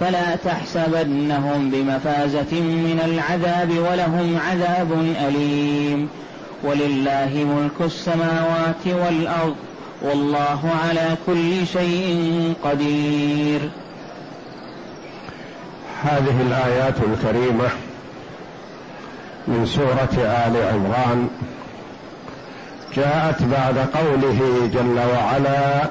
فلا تحسبنهم بمفازة من العذاب ولهم عذاب أليم. ولله ملك السماوات والأرض والله على كل شيء قدير. هذه الآيات الكريمة من سورة آل عمران. جاءت بعد قوله جل وعلا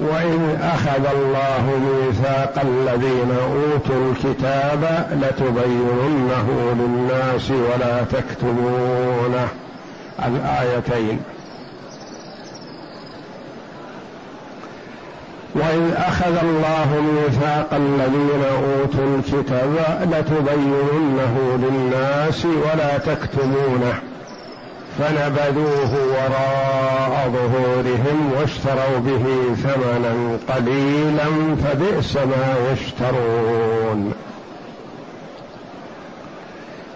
وإن أخذ الله ميثاق الذين أوتوا الكتاب لتبيننه للناس ولا تكتمونه. الآيتين. وإذ أخذ الله ميثاق الذين أوتوا الكتاب لتبيننه للناس ولا تكتمونه. فنبذوه وراء ظهورهم واشتروا به ثمنا قليلا فبئس ما يشترون.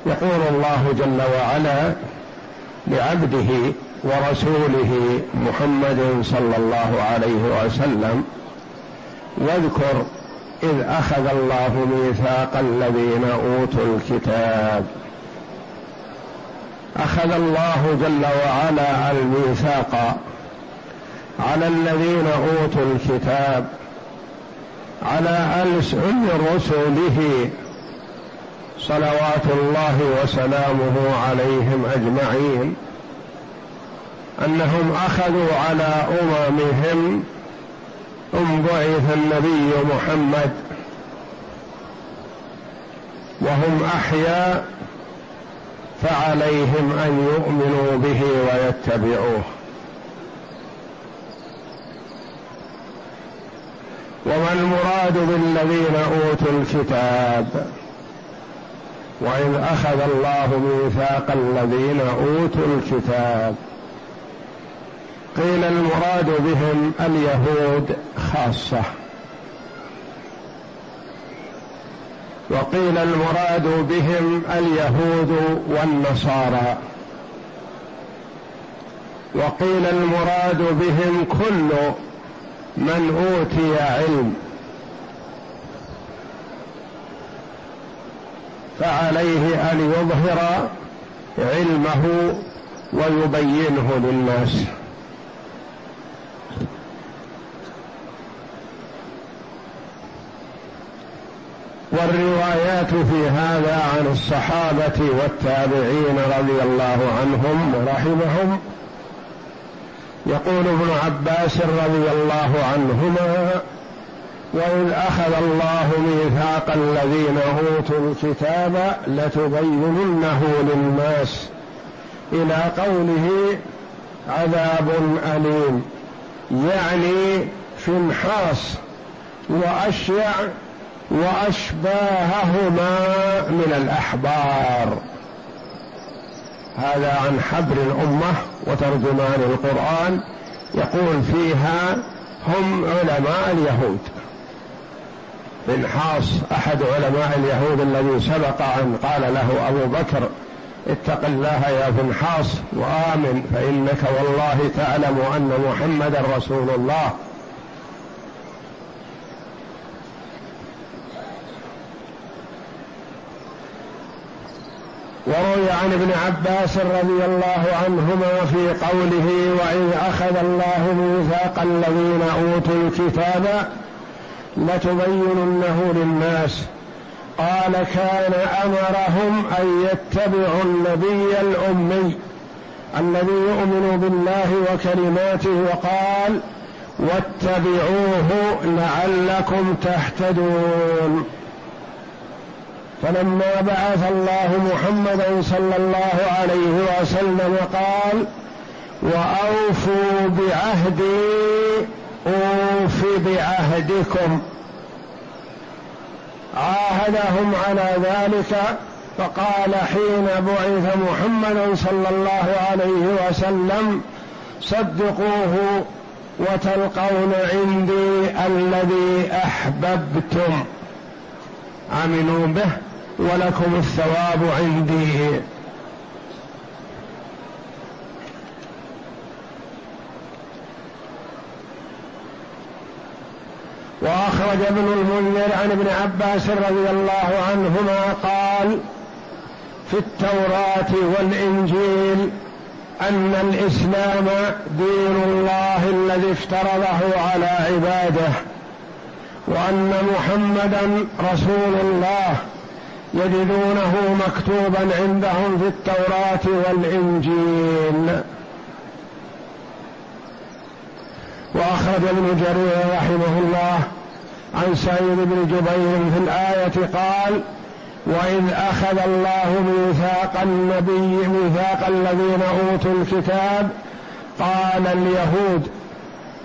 يقول الله جل وعلا لعبده ورسوله محمد صلى الله عليه وسلم واذكر إذ أخذ الله ميثاق الذين أوتوا الكتاب أخذ الله جل وعلا الميثاق على الذين أوتوا الكتاب على ألسن رسله صلوات الله وسلامه عليهم أجمعين أنهم أخذوا على أممهم ثم بعث النبي محمد وهم أحياء فعليهم أن يؤمنوا به ويتبعوه. وما المراد بالذين أوتوا الكتاب؟ واذ أخذ الله ميثاق الذين أوتوا الكتاب. قيل المراد بهم اليهود خاصة. وقيل المراد بهم اليهود والنصارى. وقيل المراد بهم كل من أوتي علم. فعليه أن يظهر علمه ويبينه للناس. والروايات في هذا عن الصحابة والتابعين رضي الله عنهم ورحمهم. يقول ابن عباس رضي الله عنهما واذ أخذ الله ميثاق الذين أوتوا الكتاب لتبيننه للناس إلى قوله عذاب أليم يعني فنحاس وأشيع وأشباههما من الأحبار. هذا عن حبر الأمة وترجمان القرآن يقول فيها هم علماء اليهود. بنحاص أحد علماء اليهود الذي سبق أن قال له أبو بكر اتق الله يا بنحاص وآمن فإنك والله تعلم أن محمدا رسول الله. وروي عن ابن عباس رضي الله عنهما في قوله وإذ أخذ الله ميثاق الذين أوتوا الكتاب لتبيننه للناس قال كان أمرهم أن يتبعوا النبي الأمي الذي يؤمن بالله وكلماته وقال واتبعوه لعلكم تهتدون فلما بعث الله محمدا صلى الله عليه وسلم قال وأوفوا بعهدي أوف بعهدكم. عاهدهم على ذلك فقال حين بعث محمد صلى الله عليه وسلم صدقوه وتلقون عندي الذي أحببتم. آمنوا به. ولكم الثواب عندي. وأخرج ابن المنذر عن ابن عباس رضي الله عنهما قال في التوراة والإنجيل أن الإسلام دين الله الذي افترضه على عباده وأن محمدا رسول الله. يجدونه مكتوبا عندهم في التوراة والإنجيل. وأخرج ابن جرير رحمه الله عن سعيد بن جبير في الآية قال وإذ أخذ الله ميثاق النبي ميثاق الذين أوتوا الكتاب قال اليهود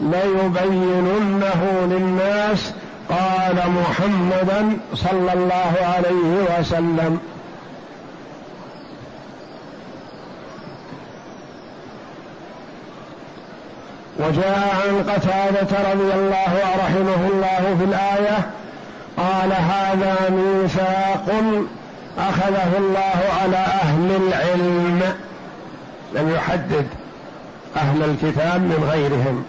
ليبيننه للناس قال محمدا صلى الله عليه وسلم. وجاء عن قتادة رضي الله رحمه الله في الآية قال هذا ميثاق أخذه الله على أهل العلم. لم يحدد أهل الكتاب من غيرهم.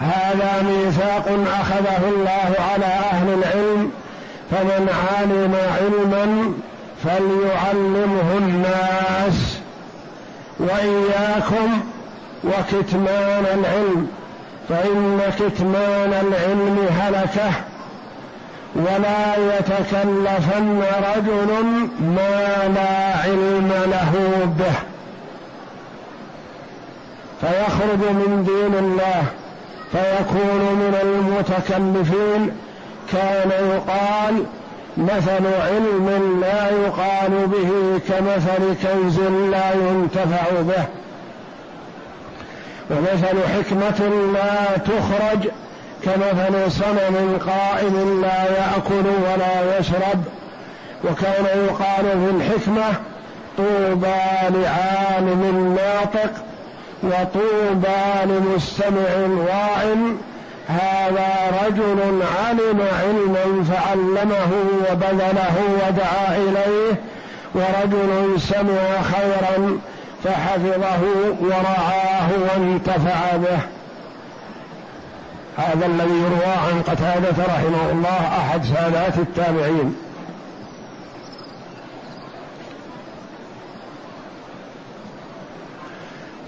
هذا ميثاق أخذه الله على أهل العلم فمن علم علما فليعلمه الناس. وإياكم وكتمان العلم فإن كتمان العلم هلكه ولا يتكلفن رجل ما لا علم له به. فيخرج من دين الله فيكون من المتكلفين كان يقال مثل علم لا يقال به كمثل كنز لا ينتفع به. ومثل حكمة لا تخرج كمثل صنم قائم لا يأكل ولا يشرب. وكان يقال في الحكمة طوبى لعالم ناطق وطوبى لمستمع واع هذا رجل علم علما فعلمه وبذله ودعا إليه ورجل سمع خيرا فحفظه ورعاه وانتفع به. هذا الذي يروى عن قتادة رحمه الله أحد سادات التابعين.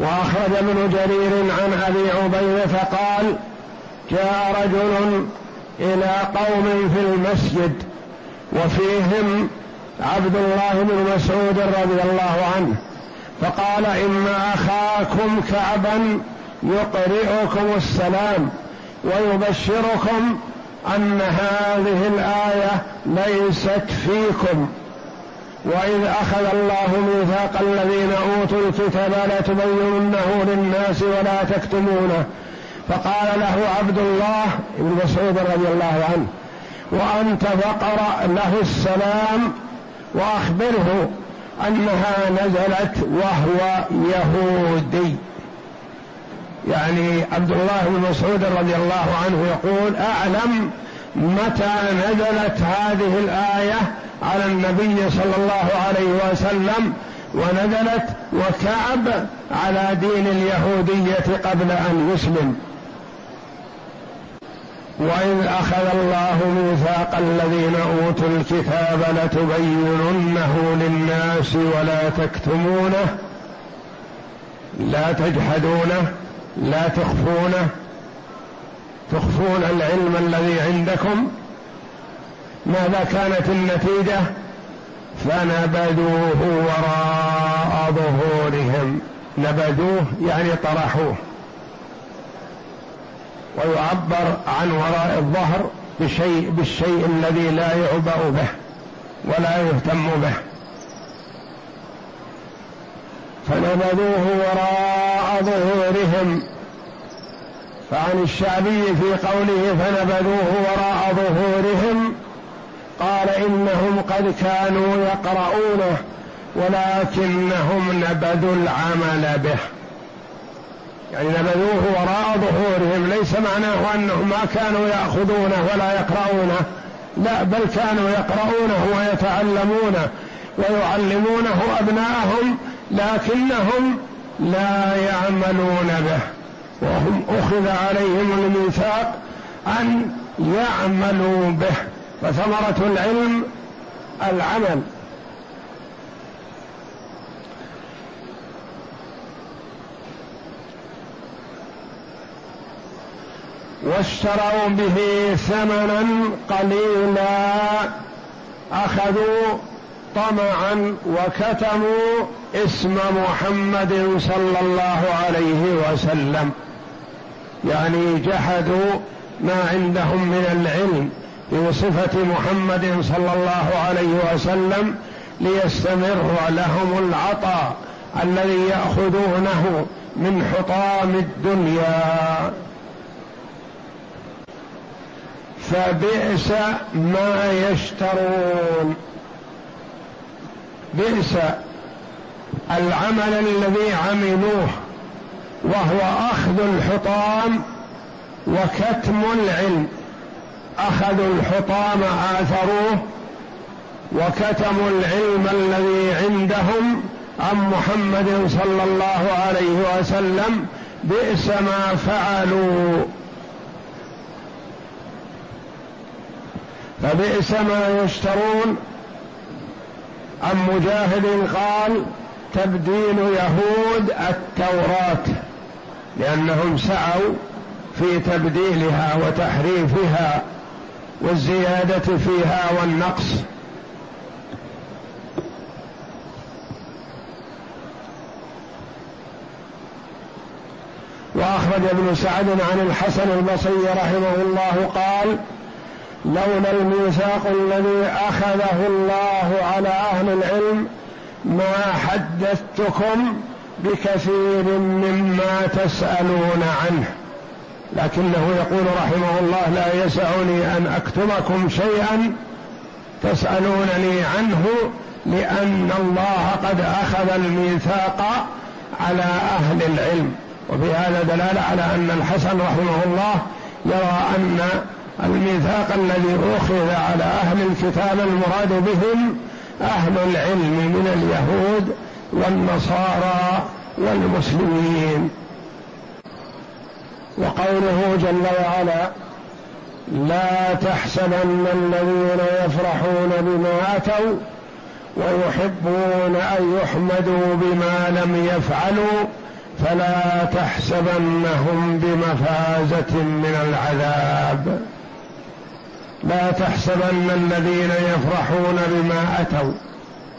وأخرج ابن جرير عن أبي عبيدة قال جاء رجل إلى قوم في المسجد وفيهم عبد الله بن مسعود رضي الله عنه فقال إن أخاكم كعبا يقرئكم السلام ويبشركم أن هذه الآية ليست فيكم. وإذ أخذ الله ميثاق الذين أوتوا الكتاب لا تبيننه للناس ولا تكتمونه. فقال له عبد الله بن مسعود رضي الله عنه وأنت فقرأ له السلام وأخبره أنها نزلت وهو يهودي. يعني عبد الله بن مسعود رضي الله عنه يقول أعلم متى نزلت هذه الآية على النبي صلى الله عليه وسلم ونزلت وكعب على دين اليهودية قبل أن يسلم. وإذ أخذ الله ميثاق الذين أوتوا الكتاب لتبيننه للناس ولا تكتمونه لا تجحدونه لا تخفونه تخفون العلم الذي عندكم؟ ماذا كانت النتيجة؟ فنبذوه وراء ظهورهم. نبذوه يعني طرحوه. ويعبر عن وراء الظهر بشيء بالشيء الذي لا يعبأ به ولا يهتم به. فنبذوه وراء ظهورهم. فعن الشعبي في قوله فنبذوه وراء ظهورهم قال إنهم قد كانوا يقرؤونه ولكنهم نبذوا العمل به. يعني نبذوه وراء ظهورهم ليس معناه أنهم ما كانوا يأخذونه ولا يقرؤونه. لا بل كانوا يقرؤونه ويتعلمونه ويعلمونه أبناءهم لكنهم لا يعملون به. وهم أخذ عليهم الميثاق أن يعملوا به فثمرة العلم العمل. واشتروا به ثمنا قليلا أخذوا طمعا وكتموا اسم محمد صلى الله عليه وسلم. يعني جحدوا ما عندهم من العلم بصفة محمد صلى الله عليه وسلم ليستمر لهم العطاء الذي يأخذونه من حطام الدنيا. فبئس ما يشترون. بئس العمل الذي عملوه وهو أخذ الحطام وكتم العلم. أخذوا الحطام آثروه وكتموا العلم الذي عندهم عن محمد صلى الله عليه وسلم بئس ما فعلوا. فبئس ما يشترون. عن مجاهد قال تبديل يهود التوراة. لأنهم سعوا في تبديلها وتحريفها والزيادة فيها والنقص. وأخرج ابن سعد عن الحسن البصري رحمه الله قال لولا الميثاق الذي أخذه الله على أهل العلم ما حدثتكم بكثير مما تسألون عنه. لكنه يقول رحمه الله لا يسعني أن اكتمكم شيئا تسألونني عنه لأن الله قد أخذ الميثاق على أهل العلم. وفي هذا دلالة على أن الحسن رحمه الله يرى أن الميثاق الذي أخذ على أهل الكتاب المراد بهم أهل العلم من اليهود والنصارى والمسلمين. وقوله جل وعلا لا تحسبن الذين يفرحون بما آتوا ويحبون أن يحمدوا بما لم يفعلوا فلا تحسبنهم بمفازة من العذاب. لا تحسبن الذين يفرحون بما آتوا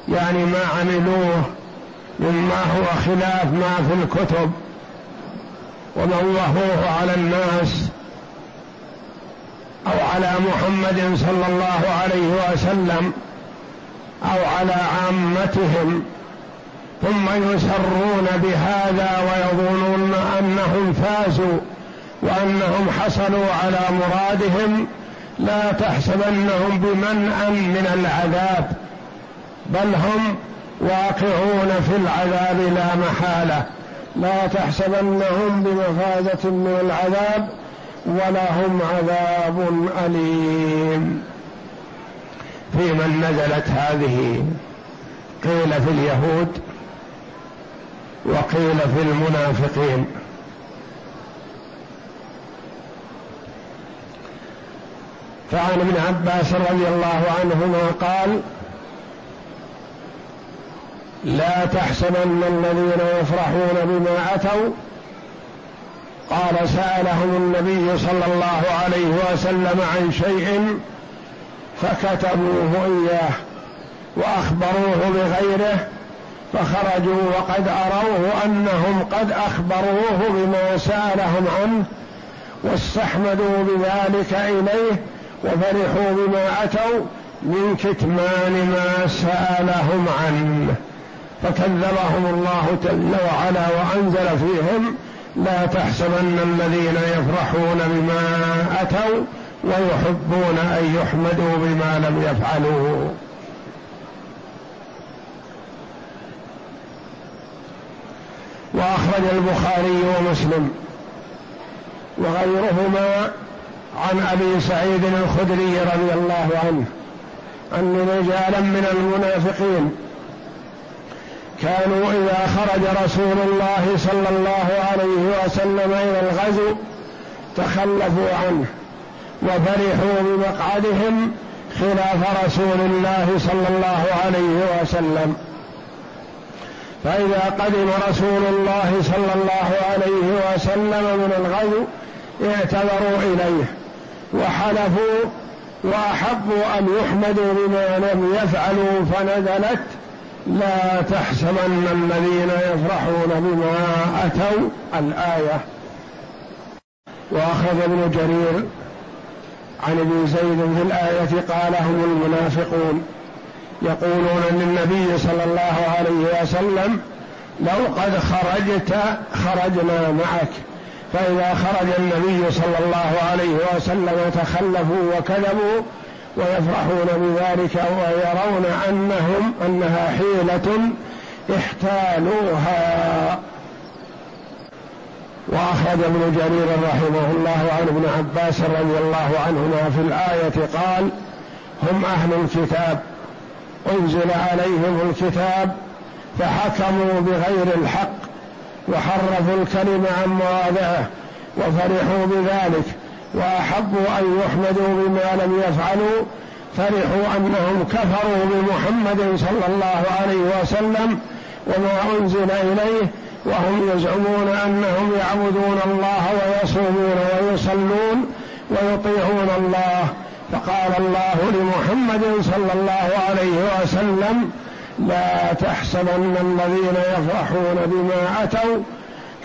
يعني ما عملوه مما هو خلاف ما في الكتب وموهوه على الناس أو على محمد صلى الله عليه وسلم أو على عامتهم ثم يسرون بهذا ويظنون أنهم فازوا وأنهم حصلوا على مرادهم لا تحسبنهم بمنأ من العذاب بل هم واقعون في العذاب لا محالة. لا تحسبنهم بمفازة من العذاب ولهم عذاب أليم. في من نزلت هذه؟ قيل في اليهود وقيل في المنافقين. فعن ابن عباس رضي الله عنهما قال لا تحسبن الذين يفرحون بما أتوا. قال سألهم النبي صلى الله عليه وسلم عن شيء فكتبوه إياه وأخبروه بغيره فخرجوا وقد أروه أنهم قد أخبروه بما سألهم عنه واستحمدوا بذلك إليه وفرحوا بما أتوا من كتمان ما سألهم عنه. فكذبهم الله جل وعلا وأنزل فيهم لا تحسبن الذين يفرحون بما أتوا ويحبون أن يحمدوا بما لم يفعلوا. وأخرج البخاري ومسلم وغيرهما عن أبي سعيد الخدري رضي الله عنه أن رجالا من المنافقين كانوا إذا خرج رسول الله صلى الله عليه وسلم إلى الغزو تخلفوا عنه وفرحوا بمقعدهم خلاف رسول الله صلى الله عليه وسلم. فإذا قدم رسول الله صلى الله عليه وسلم من الغزو اعتذروا إليه وحلفوا وأحبوا أن يحمدوا بما لم يفعلوا فنزلت لا تحسبن الذين يفرحون بما أتوا الآية. وأخذ ابن جرير عن ابن زيد في الآية قال هم المنافقون. يقولون للنبي صلى الله عليه وسلم لو قد خرجت خرجنا معك. فإذا خرج النبي صلى الله عليه وسلم تخلفوا وكذبوا ويفرحون بذلك ويرون أنهم أنها حيلة احتالوها. وأخرج ابن جرير رحمه الله عن ابن عباس رضي الله عنهما في الآية قال هم أهل الكتاب. أنزل عليهم الكتاب فحكموا بغير الحق وحرفوا الكلم عن مواضعه وفرحوا بذلك واحبوا أن يحمدوا بما لم يفعلوا فرحوا أنهم كفروا بمحمد صلى الله عليه وسلم وما أنزل إليه وهم يزعمون أنهم يعبدون الله ويصومون ويصلون ويطيعون الله. فقال الله لمحمد صلى الله عليه وسلم لا تحسبن الذين يفرحون بما أتوا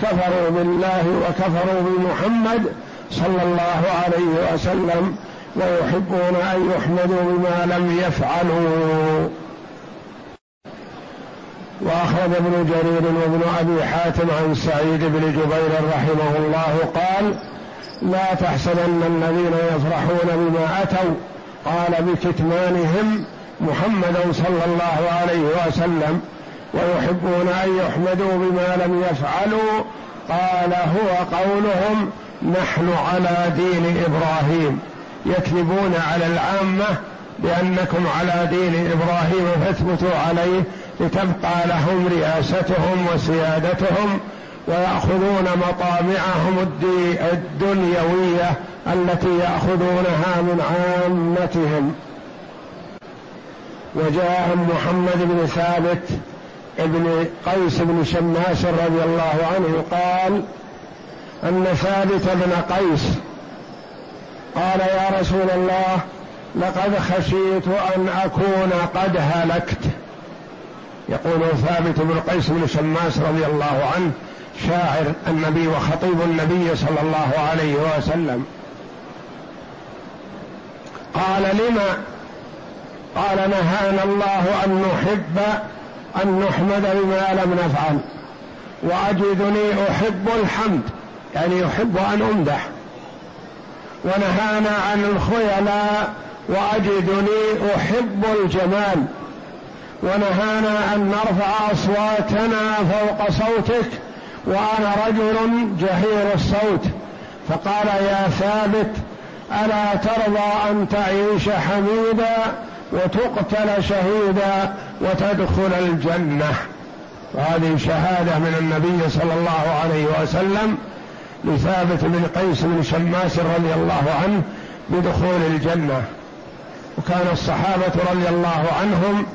كفروا بالله وكفروا بمحمد صلى الله عليه وسلم ويحبون أن يحمدوا بما لم يفعلوا. وأخرج ابن جرير وابن أبي حاتم عن سعيد بن جبير رحمه الله قال لا تحسبن الذين يفرحون بما أتوا قال بكتمانهم محمدا صلى الله عليه وسلم ويحبون أن يحمدوا بما لم يفعلوا. قال هو قولهم نحن على دين إبراهيم. يكذبون على العامة بأنكم على دين إبراهيم فاثبتوا عليه لتبقى لهم رئاستهم وسيادتهم ويأخذون مطامعهم الدنيوية التي يأخذونها من عامتهم. وجاء محمد بن ثابت ابن قيس بن شماس رضي الله عنه قال أن ثابت بن قيس قال يا رسول الله لقد خشيت أن أكون قد هلكت. يقول ثابت بن قيس بن شماس رضي الله عنه شاعر النبي وخطيب النبي صلى الله عليه وسلم. قال لما؟ قال نهانا الله أن نحب أن نحمد بما لم نفعل وأجدني أحب الحمد. يعني يحب أن أمدح. ونهانا عن الخيلاء وأجدني أحب الجمال. ونهانا أن نرفع أصواتنا فوق صوتك وأنا رجل جهير الصوت. فقال يا ثابت ألا ترضى أن تعيش حميدا وتقتل شهيدا وتدخل الجنة؟ وهذه شهادة من النبي صلى الله عليه وسلم. لثابت بن قيس بن شماس رضي الله عنه بدخول الجنة. وكان الصحابة رضي الله عنهم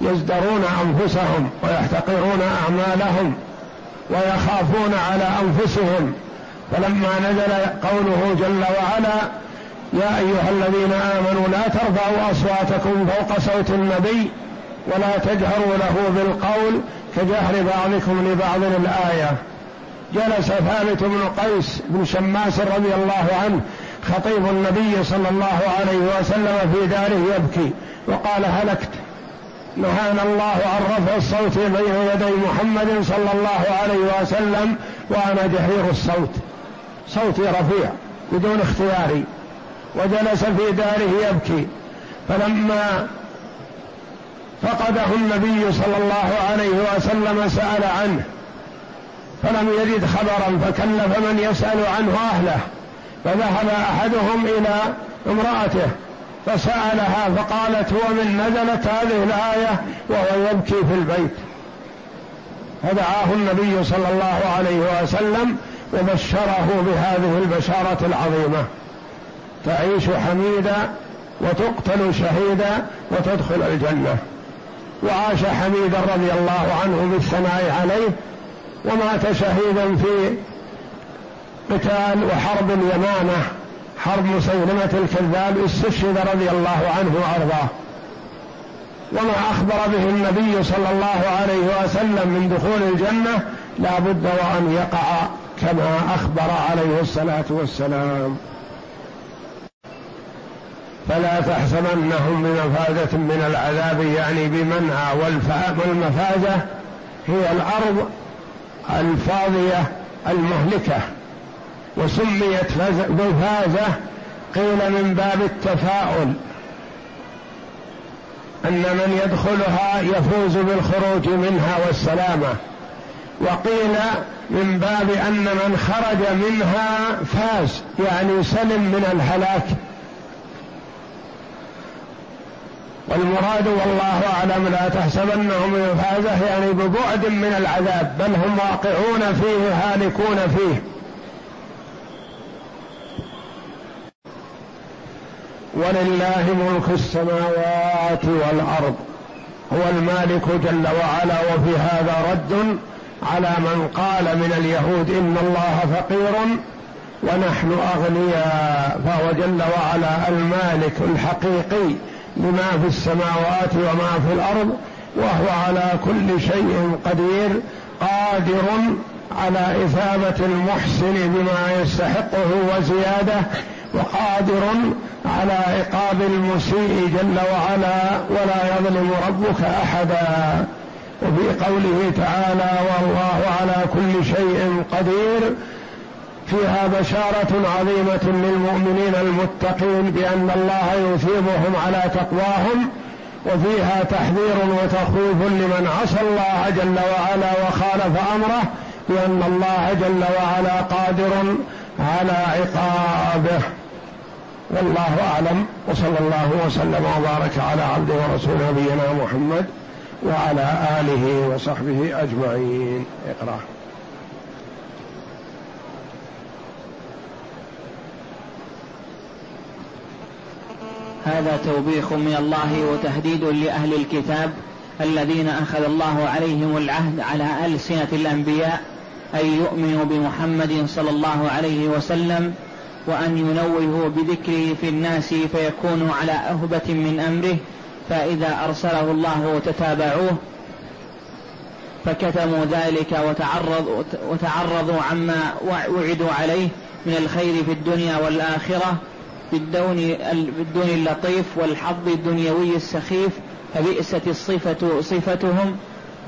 يزدرون أنفسهم ويحتقرون أعمالهم ويخافون على أنفسهم. فلما نزل قوله جل وعلا يا أيها الذين آمنوا لا ترفعوا أصواتكم فوق صوت النبي ولا تجهروا له بالقول كجهر بعضكم لبعض الآية. جلس ثابت بن قيس بن شماس رضي الله عنه خطيب النبي صلى الله عليه وسلم في داره يبكي وقال هلكت. نهانا الله عن رفع الصوت بين يدي محمد صلى الله عليه وسلم وأنا جهير الصوت. صوتي رفيع بدون اختياري وجلس في داره يبكي. فلما فقده النبي صلى الله عليه وسلم سأل عنه فلم يجد خبرا فكلف من يسأل عنه أهله. فذهب أحدهم إلى امرأته فسألها فقالت هو من نزلت هذه الآية وهو يبكي في البيت. فدعاه النبي صلى الله عليه وسلم وبشره بهذه البشارة العظيمة. تعيش حميدا وتقتل شهيدا وتدخل الجنة. وعاش حميدا رضي الله عنه بالثناء عليه ومات شهيدا في قتال وحرب اليمامة حرب مسيلمة الكذاب استشهد رضي الله عنه وأرضاه. وما أخبر به النبي صلى الله عليه وسلم من دخول الجنة لا بد وأن يقع كما أخبر عليه الصلاة والسلام. فلا تحسبنهم بمفازة من العذاب يعني بمنع والمفازة هي الأرض الفاضية المهلكة وسميت مفازة قيل من باب التفاؤل أن من يدخلها يفوز بالخروج منها والسلامة وقيل من باب أن من خرج منها فاز يعني سلم من الهلاك والمراد والله أعلم لا تحسبنهم مفازة يعني ببعد من العذاب بل هم واقعون فيه هالكون فيه. ولله ملك السماوات والأرض هو المالك جل وعلا وفي هذا رد على من قال من اليهود إن الله فقير ونحن أغنياء فهو جل وعلا المالك الحقيقي. لما في السماوات وما في الأرض وهو على كل شيء قدير قادر على إثابة المحسن بما يستحقه وزيادة وقادر على عقاب المسيء جل وعلا ولا يظلم ربك أحدا. وفي قوله تعالى والله على كل شيء قدير فيها بشارة عظيمة للمؤمنين المتقين بأن الله يثيبهم على تقواهم وفيها تحذير وتخويف لمن عصى الله جل وعلا وخالف أمره بان الله جل وعلا قادر على عقابه. والله أعلم وصلى الله وسلم وبارك على عبده ورسوله نبينا محمد وعلى آله وصحبه أجمعين. اقرأ. هذا توبيخ من الله وتهديد لأهل الكتاب الذين أخذ الله عليهم العهد على ألسنة الأنبياء أن يؤمنوا بمحمد صلى الله عليه وسلم وأن ينوهوا بذكره في الناس فيكونوا على أهبة من أمره فإذا أرسله الله تتابعوه فكتموا ذلك وتعرض وتعرضوا عما وعدوا عليه من الخير في الدنيا والآخرة. بالدون بالدون اللطيف والحظ الدنيوي السخيف فبئست الصفة صفتهم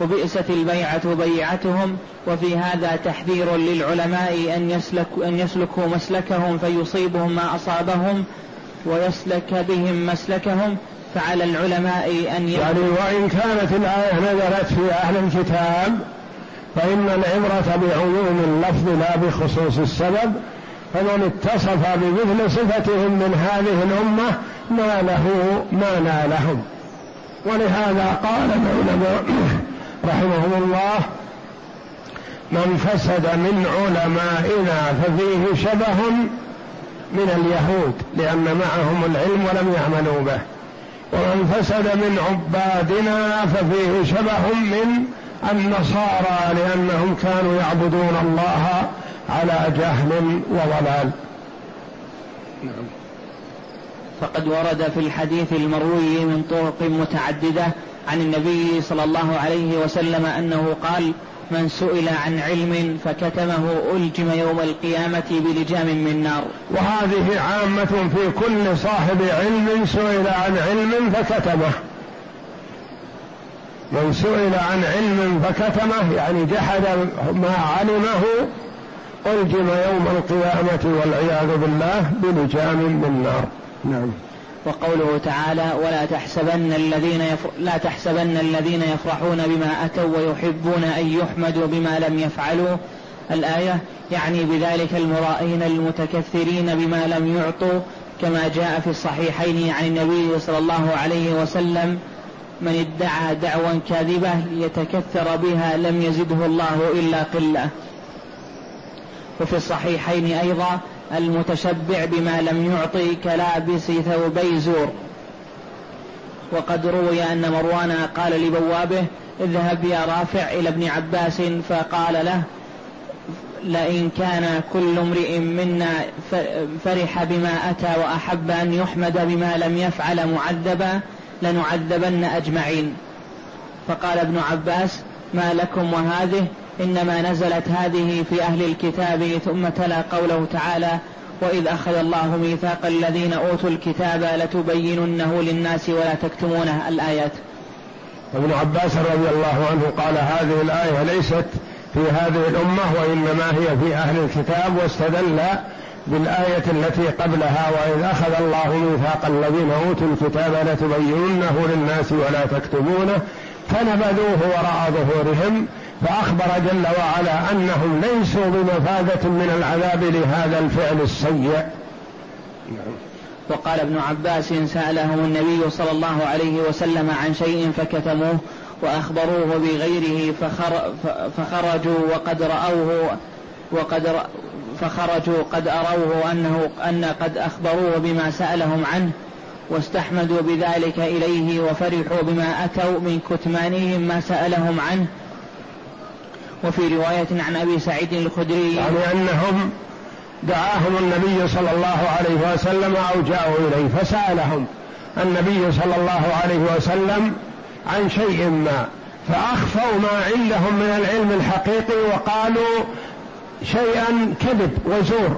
وبئست البيعة بيعتهم وفي هذا تحذير للعلماء أن, يسلك أن يسلكوا مسلكهم فيصيبهم ما أصابهم ويسلك بهم مسلكهم فعلى العلماء أن يعني وإن كانت الآية نزلت في أهل الكتاب فإن العبرة بعموم اللفظ لا بخصوص السبب فمن اتصف بمثل صفتهم من هذه الأمة ناله ما نالهم. ولهذا قال العلماء رحمهم الله من فسد من علمائنا ففيه شبه من اليهود لأن معهم العلم ولم يعملوا به. ومن فسد من عبادنا ففيه شبه من النصارى لأنهم كانوا يعبدون الله على جهل وضلال. نعم. فقد ورد في الحديث المروي من طرق متعددة عن النبي صلى الله عليه وسلم أنه قال من سئل عن علم فكتمه ألجم يوم القيامة بلجام من نار. وهذه عامة في كل صاحب علم سئل عن علم فكتمه. من سئل عن علم فكتمه يعني جحد ما علمه ألجم يوم القيامة والعياذ بالله بلجام من نار. نعم. وقوله تعالى ولا تحسبن الذين يفر... لا تحسبن الذين يفرحون بما أتوا ويحبون أن يحمدوا بما لم يفعلوا. الآية يعني بذلك المرائين المتكثرين بما لم يعطوا كما جاء في الصحيحين عن النبي صلى الله عليه وسلم من ادعى دعوى كاذبة يتكثر بها لم يزده الله إلا قلة. وفي الصحيحين أيضا المتشبع بما لم يعطي كلابس ثوبي زور. وقد روي أن مروان قال لبوابه اذهب يا رافع إلى ابن عباس فقال له لئن كان كل امرئ منا فرح بما أتى وأحب أن يحمد بما لم يفعل معذبا لنعذبن أجمعين. فقال ابن عباس ما لكم وهذه؟ إنما نزلت هذه في أهل الكتاب ثم تلا قوله تعالى وإذ أخذ الله ميثاق الذين أوتوا الكتاب لتبيننه للناس ولا تكتمونه الآيات. ابن عباس رضي الله عنه قال هذه الآية ليست في هذه الأمة وإنما هي في أهل الكتاب واستدل بالآية التي قبلها وإذ أخذ الله ميثاق الذين أوتوا الكتاب لتبيننه للناس ولا تكتبونه فنبذوه وراء ظهورهم فأخبر جل وعلا أنهم ليسوا بمفادة من العذاب لهذا الفعل السيء نعم. وقال ابن عباس سألهم النبي صلى الله عليه وسلم عن شيء فكتموه وأخبروه بغيره فخر فخرجوا وقد رأوه وقد فخرجوا قد أروه أنه أن قد أخبروه بما سألهم عنه واستحمدوا بذلك إليه وفرحوا بما أتوا من كتمانهم ما سألهم عنه وفي رواية عن أبي سعيد الخدري. يعني أنهم دعاهم النبي صلى الله عليه وسلم أو جاءوا إليه فسألهم النبي صلى الله عليه وسلم عن شيء ما فأخفوا ما عندهم من العلم الحقيقي وقالوا شيئا كذب وزور.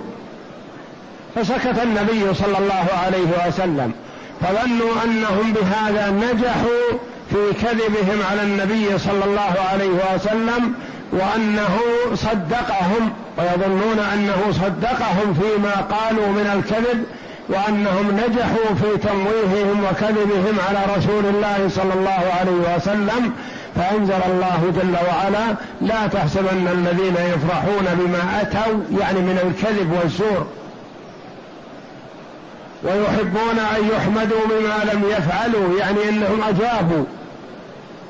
فسكت النبي صلى الله عليه وسلم فظنوا أنهم بهذا نجحوا في كذبهم على النبي صلى الله عليه وسلم وأنه صدقهم ويظنون أنه صدقهم فيما قالوا من الكذب وأنهم نجحوا في تمويههم وكذبهم على رسول الله صلى الله عليه وسلم فأنزل الله جل وعلا لا تحسبن الذين يفرحون بما أتوا يعني من الكذب والزور. ويحبون أن يحمدوا بما لم يفعلوا يعني أنهم أجابوا.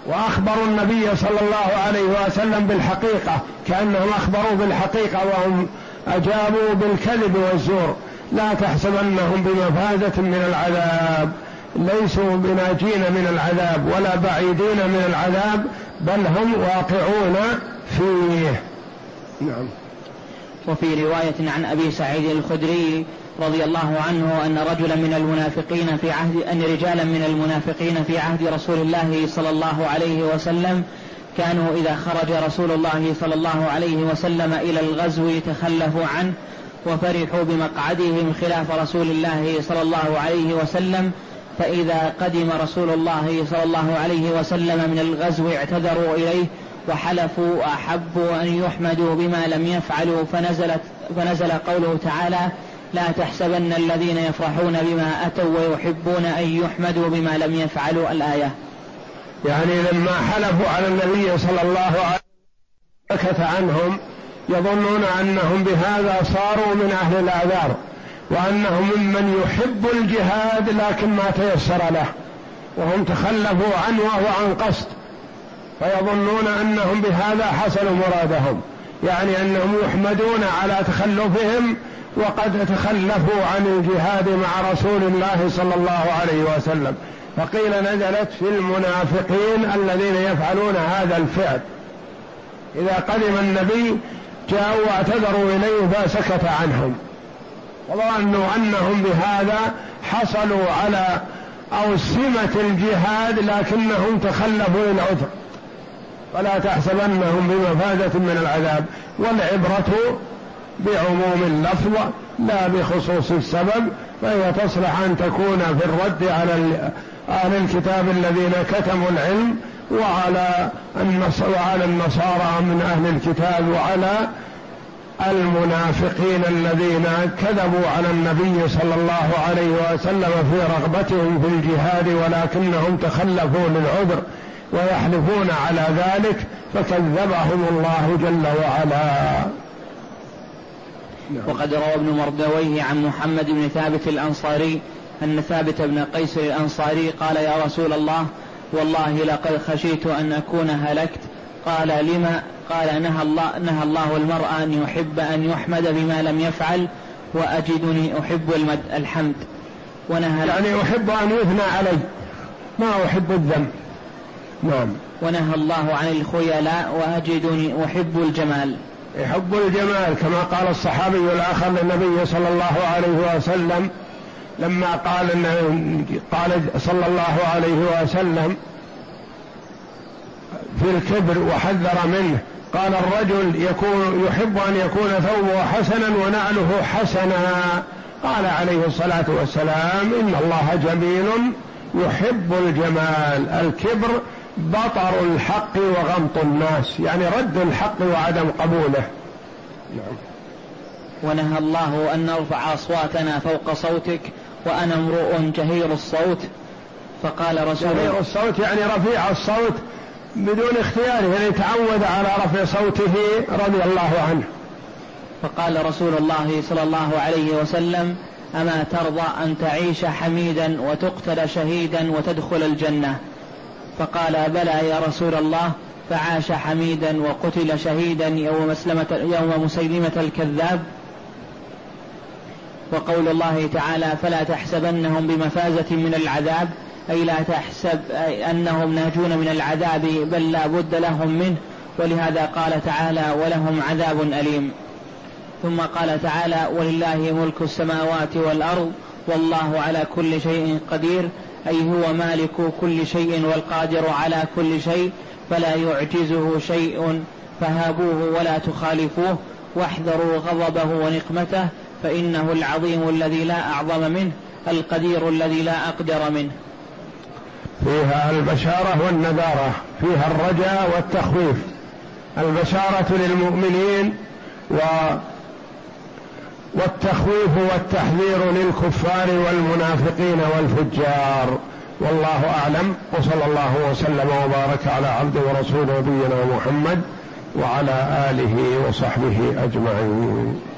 وأخبروا النبي صلى الله عليه وسلم بالحقيقة كأنهم أخبروا بالحقيقة وهم أجابوا بالكذب والزور. لا تحسبنهم بمفازه من العذاب. ليسوا بناجين من العذاب ولا بعيدين من العذاب بل هم واقعون فيه. نعم. وفي رواية عن أبي سعيد الخدري رضي الله عنه أن رجلا من المنافقين في عهد أن رجالا من المنافقين في عهد رسول الله صلى الله عليه وسلم كانوا إذا خرج رسول الله صلى الله عليه وسلم إلى الغزو تخلفوا عنه وفرحوا بمقعدهم خلاف رسول الله صلى الله عليه وسلم. فإذا قدم رسول الله صلى الله عليه وسلم من الغزو اعتذروا إليه وحلفوا وأحبوا أن يحمدوا بما لم يفعلوا. فنزلت فنزل قوله تعالى لا تحسبن الذين يفرحون بما أتوا ويحبون أن يحمدوا بما لم يفعلوا الآية. يعني لما حلفوا على النبي صلى الله عليه وسلم سكت عنهم يظنون أنهم بهذا صاروا من أهل الآذار وأنهم ممن يحب الجهاد لكن ما تيسر له وهم تخلفوا عنه وهو عن قصد فيظنون أنهم بهذا حصلوا مرادهم يعني أنهم يحمدون على تخلفهم وقد تخلفوا عن الجهاد مع رسول الله صلى الله عليه وسلم. فقيل نزلت في المنافقين الذين يفعلون هذا الفعل. إذا قدم النبي جاءوا واعتذروا إليه فسكت عنهم. وظنوا أنهم بهذا حصلوا على أوسمة الجهاد لكنهم تخلفوا العذر ولا تحسبنهم بمفازة من العذاب. والعبرة بعموم اللفظ لا بخصوص السبب فهي تصلح أن تكون في الرد على أهل الكتاب الذين كتموا العلم وعلى وعلى النصارى من أهل الكتاب وعلى المنافقين الذين كذبوا على النبي صلى الله عليه وسلم في رغبتهم في الجهاد ولكنهم تخلفوا للعذر ويحلفون على ذلك فكذبهم الله جل وعلا. نعم. وقد روى ابن مردويه عن محمد بن ثابت الأنصاري أن ثابت بن قيس الأنصاري قال يا رسول الله والله لقد خشيت أن أكون هلكت. قال لما؟ قال نهى الله, نهى الله المرأة أن يحب أن يحمد بما لم يفعل وأجدني أحب المد الحمد. ونهى يعني أحب أن يثنى علي ما أحب الذنب. نعم. ونهى الله عن الخيلاء وأجدني أحب الجمال. يحب الجمال كما قال الصحابي الآخر للنبي صلى الله عليه وسلم لما قال قال صلى الله عليه وسلم في الكبر وحذر منه قال الرجل يكون يحب أن يكون ثوبه حسنا ونعله حسنا. قال عليه الصلاة والسلام إن الله جميل يحب الجمال. الكبر بطر الحق وغمط الناس يعني رد الحق وعدم قبوله. نعم. ونهى الله أن نرفع أصواتنا فوق صوتك وأنا امرؤ جهير الصوت. فقال رسول جهير الصوت يعني رفيع الصوت بدون اختياره يعني تعود على رفع صوته رضي الله عنه. فقال رسول الله صلى الله عليه وسلم أما ترضى أن تعيش حميدا وتقتل شهيدا وتدخل الجنة؟ فقال بلى يا رسول الله فعاش حميدا وقتل شهيدا يوم, مسلمة يوم مسيلمة الكذاب. وقول الله تعالى فلا تحسبنهم بمفازة من العذاب أي لا تحسب أنهم ناجون من العذاب بل لا بد لهم منه. ولهذا قال تعالى ولهم عذاب أليم. ثم قال تعالى ولله ملك السماوات والأرض والله على كل شيء قدير. أي هو مالك كل شيء والقادر على كل شيء فلا يعجزه شيء فهابوه ولا تخالفوه واحذروا غضبه ونقمته فإنه العظيم الذي لا أعظم منه القدير الذي لا أقدر منه. فيها البشارة والنذارة فيها الرجاء والتخويف. البشارة للمؤمنين و والتخويف والتحذير للكفار والمنافقين والفجار. والله أعلم. وصلى الله وسلم وبارك على عبد ورسول نبينا محمد وعلى آله وصحبه أجمعين.